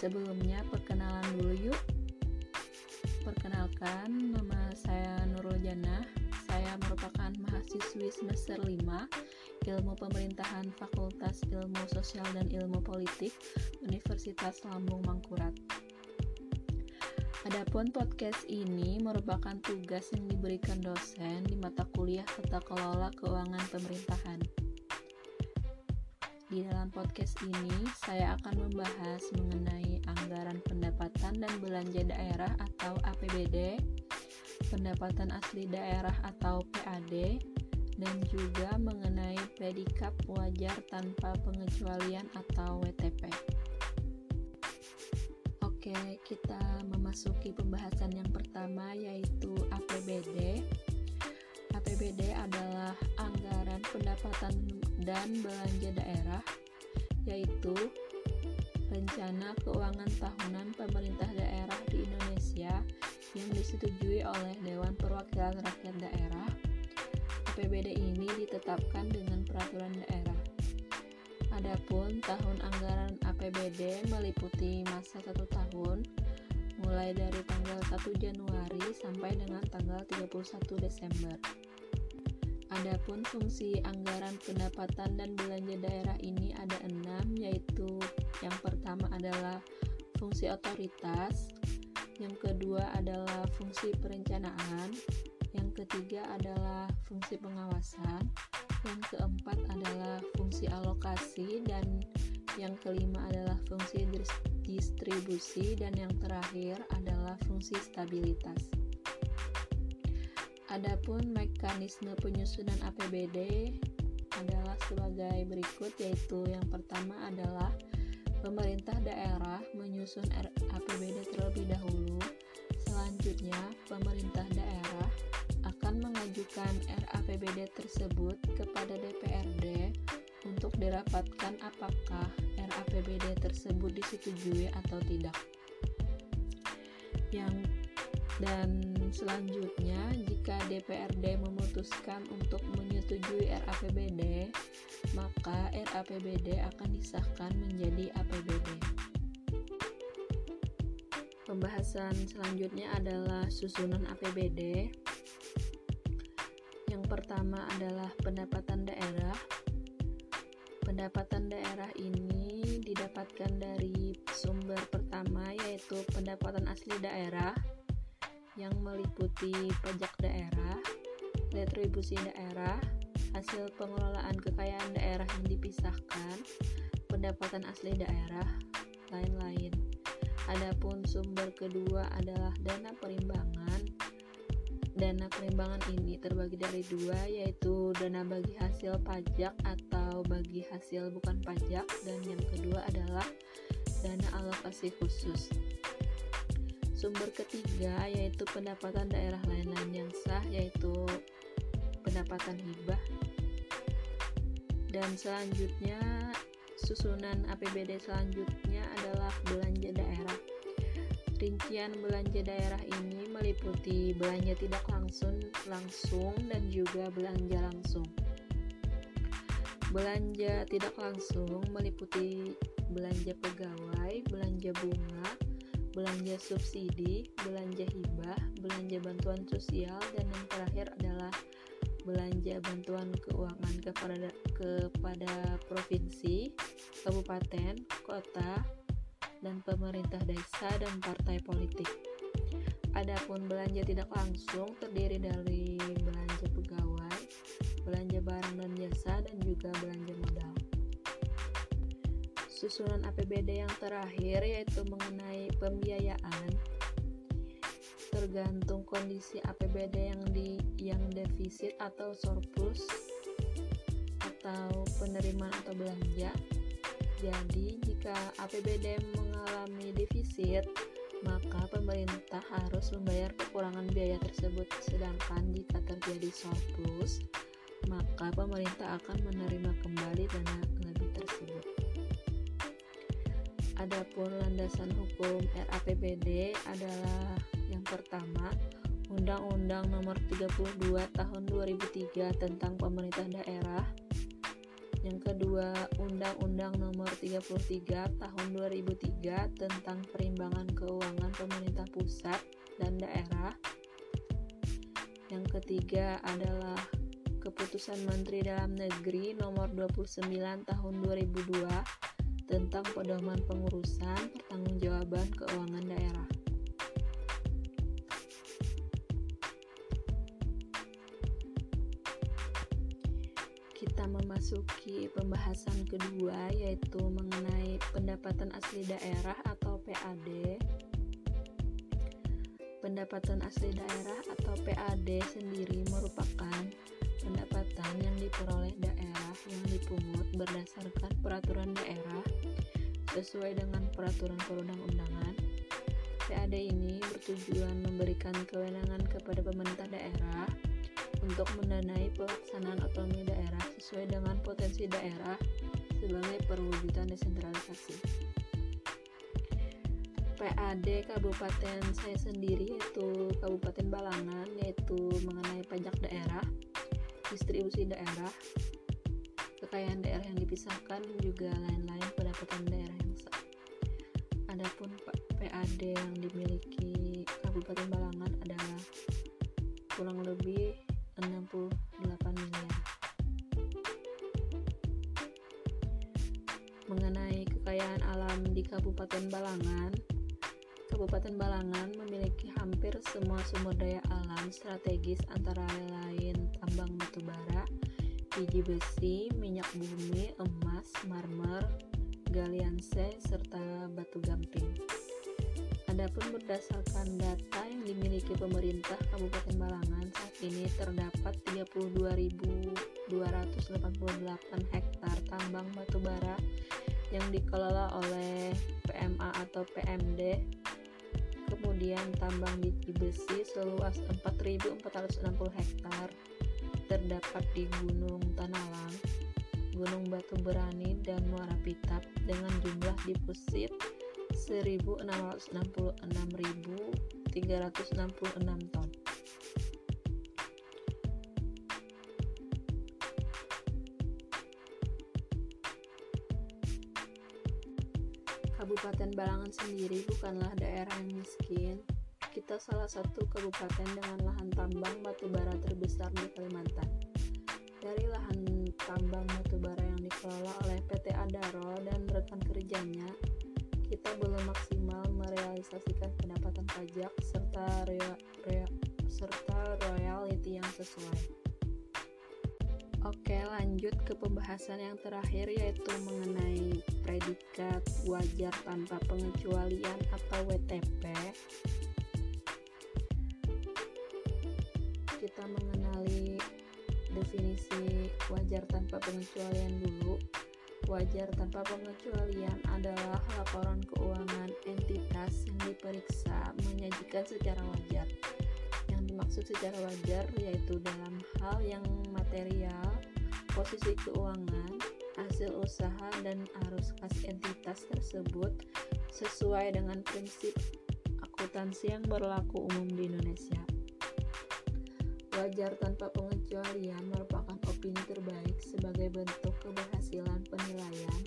Sebelumnya perkenalan dulu yuk. Perkenalkan, nama saya Nurul Jannah. Saya merupakan mahasiswi semester 5 Ilmu Pemerintahan Fakultas Ilmu Sosial dan Ilmu Politik Universitas Lambung Mangkurat. Adapun podcast ini merupakan tugas yang diberikan dosen di mata kuliah Tata Kelola Keuangan Pemerintahan. Di dalam podcast ini, saya akan membahas mengenai anggaran pendapatan dan belanja daerah atau APBD, pendapatan asli daerah atau PAD, dan juga mengenai predikat wajar tanpa pengecualian atau WTP. Oke, kita memasuki pembahasan yang pertama yaitu APBD. APBD adalah anggaran pendapatan dan belanja daerah, yaitu rencana keuangan tahunan pemerintah daerah di Indonesia yang disetujui oleh Dewan Perwakilan Rakyat Daerah. APBD ini ditetapkan dengan peraturan daerah. Adapun tahun anggaran APBD meliputi masa satu tahun mulai dari tanggal 1 Januari sampai dengan tanggal 31 Desember. Adapun fungsi anggaran pendapatan dan belanja daerah ini ada enam, yaitu yang pertama adalah fungsi otoritas, yang kedua adalah fungsi perencanaan, yang ketiga adalah fungsi pengawasan, yang keempat adalah fungsi alokasi dan yang kelima adalah fungsi distribusi dan yang terakhir adalah fungsi stabilitas. Adapun mekanisme penyusunan APBD adalah sebagai berikut yaitu yang pertama adalah pemerintah daerah menyusun APBD terlebih dahulu. Selanjutnya, pemerintah daerah akan mengajukan RAPBD tersebut kepada DPRD untuk dirapatkan apakah RAPBD tersebut disetujui atau tidak. Yang dan selanjutnya jika DPRD memutuskan untuk menyetujui RAPBD, maka RAPBD akan disahkan menjadi APBD. Pembahasan selanjutnya adalah susunan APBD pertama adalah pendapatan daerah. Pendapatan daerah ini didapatkan dari sumber pertama yaitu pendapatan asli daerah yang meliputi pajak daerah, retribusi daerah, hasil pengelolaan kekayaan daerah yang dipisahkan, pendapatan asli daerah, lain-lain. Adapun sumber kedua adalah dana perimbangan Dana perimbangan ini terbagi dari dua, yaitu dana bagi hasil pajak atau bagi hasil bukan pajak, dan yang kedua adalah dana alokasi khusus. Sumber ketiga yaitu pendapatan daerah lain-lain yang sah, yaitu pendapatan hibah. Dan selanjutnya, susunan APBD selanjutnya adalah belanja daerah. Rincian belanja daerah ini meliputi belanja tidak langsung, langsung dan juga belanja langsung. Belanja tidak langsung meliputi belanja pegawai, belanja bunga, belanja subsidi, belanja hibah, belanja bantuan sosial, dan yang terakhir adalah belanja bantuan keuangan kepada kepada provinsi, kabupaten, kota, dan pemerintah desa dan partai politik. Adapun belanja tidak langsung terdiri dari belanja pegawai, belanja barang dan jasa, dan juga belanja modal. Susunan APBD yang terakhir yaitu mengenai pembiayaan tergantung kondisi APBD yang di yang defisit atau surplus atau penerimaan atau belanja. Jadi, jika APBD mengalami defisit, maka pemerintah harus membayar kekurangan biaya tersebut. Sedangkan jika terjadi surplus, maka pemerintah akan menerima kembali dana lebih tersebut. Adapun landasan hukum RAPBD adalah yang pertama, Undang-Undang Nomor 32 Tahun 2003 tentang Pemerintah Daerah Yang kedua, Undang-Undang Nomor 33 Tahun 2003 tentang Perimbangan Keuangan Pemerintah Pusat dan Daerah. Yang ketiga adalah Keputusan Menteri Dalam Negeri Nomor 29 Tahun 2002 tentang pedoman pengurusan pertanggungjawaban keuangan daerah. Kita memasuki pembahasan kedua yaitu mengenai pendapatan asli daerah atau PAD. Pendapatan asli daerah atau PAD sendiri merupakan pendapatan yang diperoleh daerah yang dipungut berdasarkan peraturan daerah sesuai dengan peraturan perundang-undangan. PAD ini bertujuan memberikan kewenangan kepada pemerintah daerah untuk mendanai pelaksanaan otonomi daerah sesuai dengan potensi daerah sebagai perwujudan desentralisasi. PAD Kabupaten saya sendiri yaitu Kabupaten Balangan yaitu mengenai pajak daerah, distribusi daerah, kekayaan daerah yang dipisahkan juga lain-lain pendapatan daerah yang sah. Adapun PAD yang dimiliki Kabupaten Balangan adalah kurang lebih 68 miliar. Mengenai kekayaan alam di Kabupaten Balangan, Kabupaten Balangan memiliki hampir semua sumber daya alam strategis antara lain tambang batu bara, biji besi, minyak bumi, emas, marmer, galianse, serta batu gamping. Adapun berdasarkan data yang dimiliki pemerintah Kabupaten Balangan saat ini terdapat 32.288 hektar tambang batu bara yang dikelola oleh PMA atau PMD kemudian tambang biji besi seluas 4.460 hektar terdapat di Gunung Tanalang, Gunung Batu Berani, dan Muara Pitap dengan jumlah deposit 1.666.366 ton. Kabupaten Balangan sendiri bukanlah daerah yang miskin. Kita salah satu kabupaten dengan lahan tambang batu bara terbesar di Kalimantan. Dari lahan tambang batu bara yang dikelola oleh PT Adaro dan rekan kerjanya, kita belum maksimal merealisasikan pendapatan pajak serta rea, serta royalti yang sesuai. Oke, lanjut ke pembahasan yang terakhir yaitu mengenai predikat wajar tanpa pengecualian atau WTP. Wajar tanpa pengecualian dulu. Wajar tanpa pengecualian adalah laporan keuangan entitas yang diperiksa menyajikan secara wajar dimaksud secara wajar yaitu dalam hal yang material, posisi keuangan, hasil usaha dan arus kas entitas tersebut sesuai dengan prinsip akuntansi yang berlaku umum di Indonesia. Wajar tanpa pengecualian bentuk keberhasilan penilaian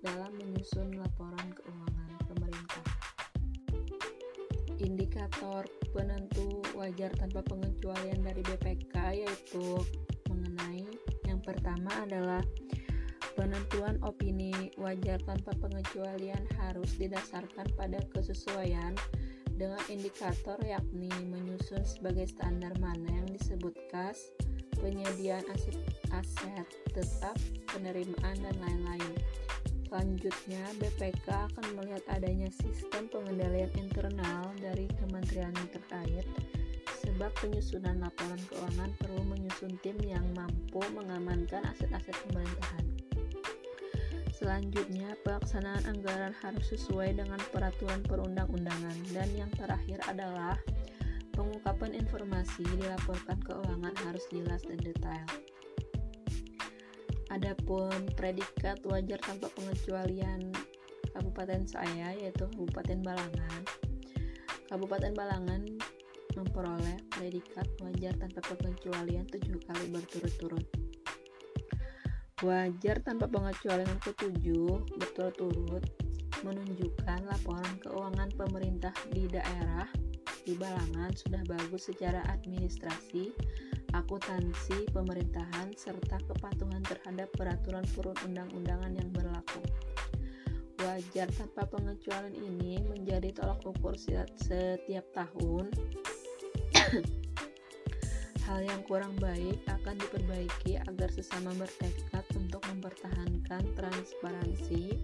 dalam menyusun laporan keuangan pemerintah. Indikator penentu wajar tanpa pengecualian dari BPK yaitu mengenai yang pertama adalah penentuan opini wajar tanpa pengecualian harus didasarkan pada kesesuaian dengan indikator yakni menyusun sebagai standar mana yang disebut kas, penyediaan aset, aset tetap, penerimaan, dan lain-lain. Selanjutnya, BPK akan melihat adanya sistem pengendalian internal dari kementerian terkait sebab penyusunan laporan keuangan perlu menyusun tim yang mampu mengamankan aset-aset pemerintahan. Selanjutnya, pelaksanaan anggaran harus sesuai dengan peraturan perundang-undangan dan yang terakhir adalah pengungkapan informasi dilaporkan keuangan harus jelas dan detail. Adapun predikat wajar tanpa pengecualian kabupaten saya yaitu Kabupaten Balangan. Kabupaten Balangan memperoleh predikat wajar tanpa pengecualian tujuh kali berturut-turut. Wajar tanpa pengecualian ketujuh berturut-turut menunjukkan laporan keuangan pemerintah di daerah di Balangan sudah bagus secara administrasi, akuntansi pemerintahan, serta kepatuhan terhadap peraturan perundang-undangan yang berlaku. Wajar tanpa pengecualian ini menjadi tolak ukur setiap tahun. Hal yang kurang baik akan diperbaiki agar sesama bertekad untuk mempertahankan transparansi,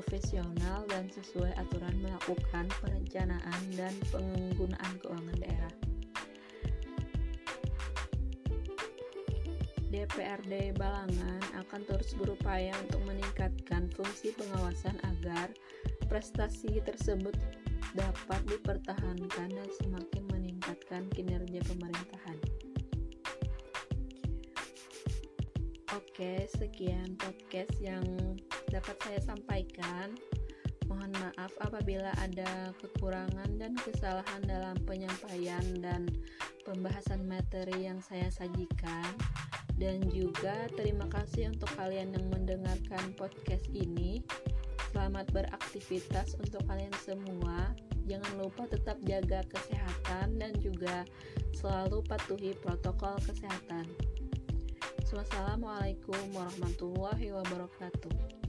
profesional, dan sesuai aturan melakukan perencanaan dan penggunaan keuangan daerah. DPRD Balangan akan terus berupaya untuk meningkatkan fungsi pengawasan agar prestasi tersebut dapat dipertahankan dan semakin meningkatkan kinerja pemerintahan. Oke, sekian podcast yang dapat saya sampaikan. Mohon maaf apabila ada kekurangan dan kesalahan dalam penyampaian dan pembahasan materi yang saya sajikan dan juga terima kasih untuk kalian yang mendengarkan podcast ini. Selamat beraktivitas untuk kalian semua. Jangan lupa tetap jaga kesehatan dan juga selalu patuhi protokol kesehatan. Wassalamualaikum warahmatullahi wabarakatuh.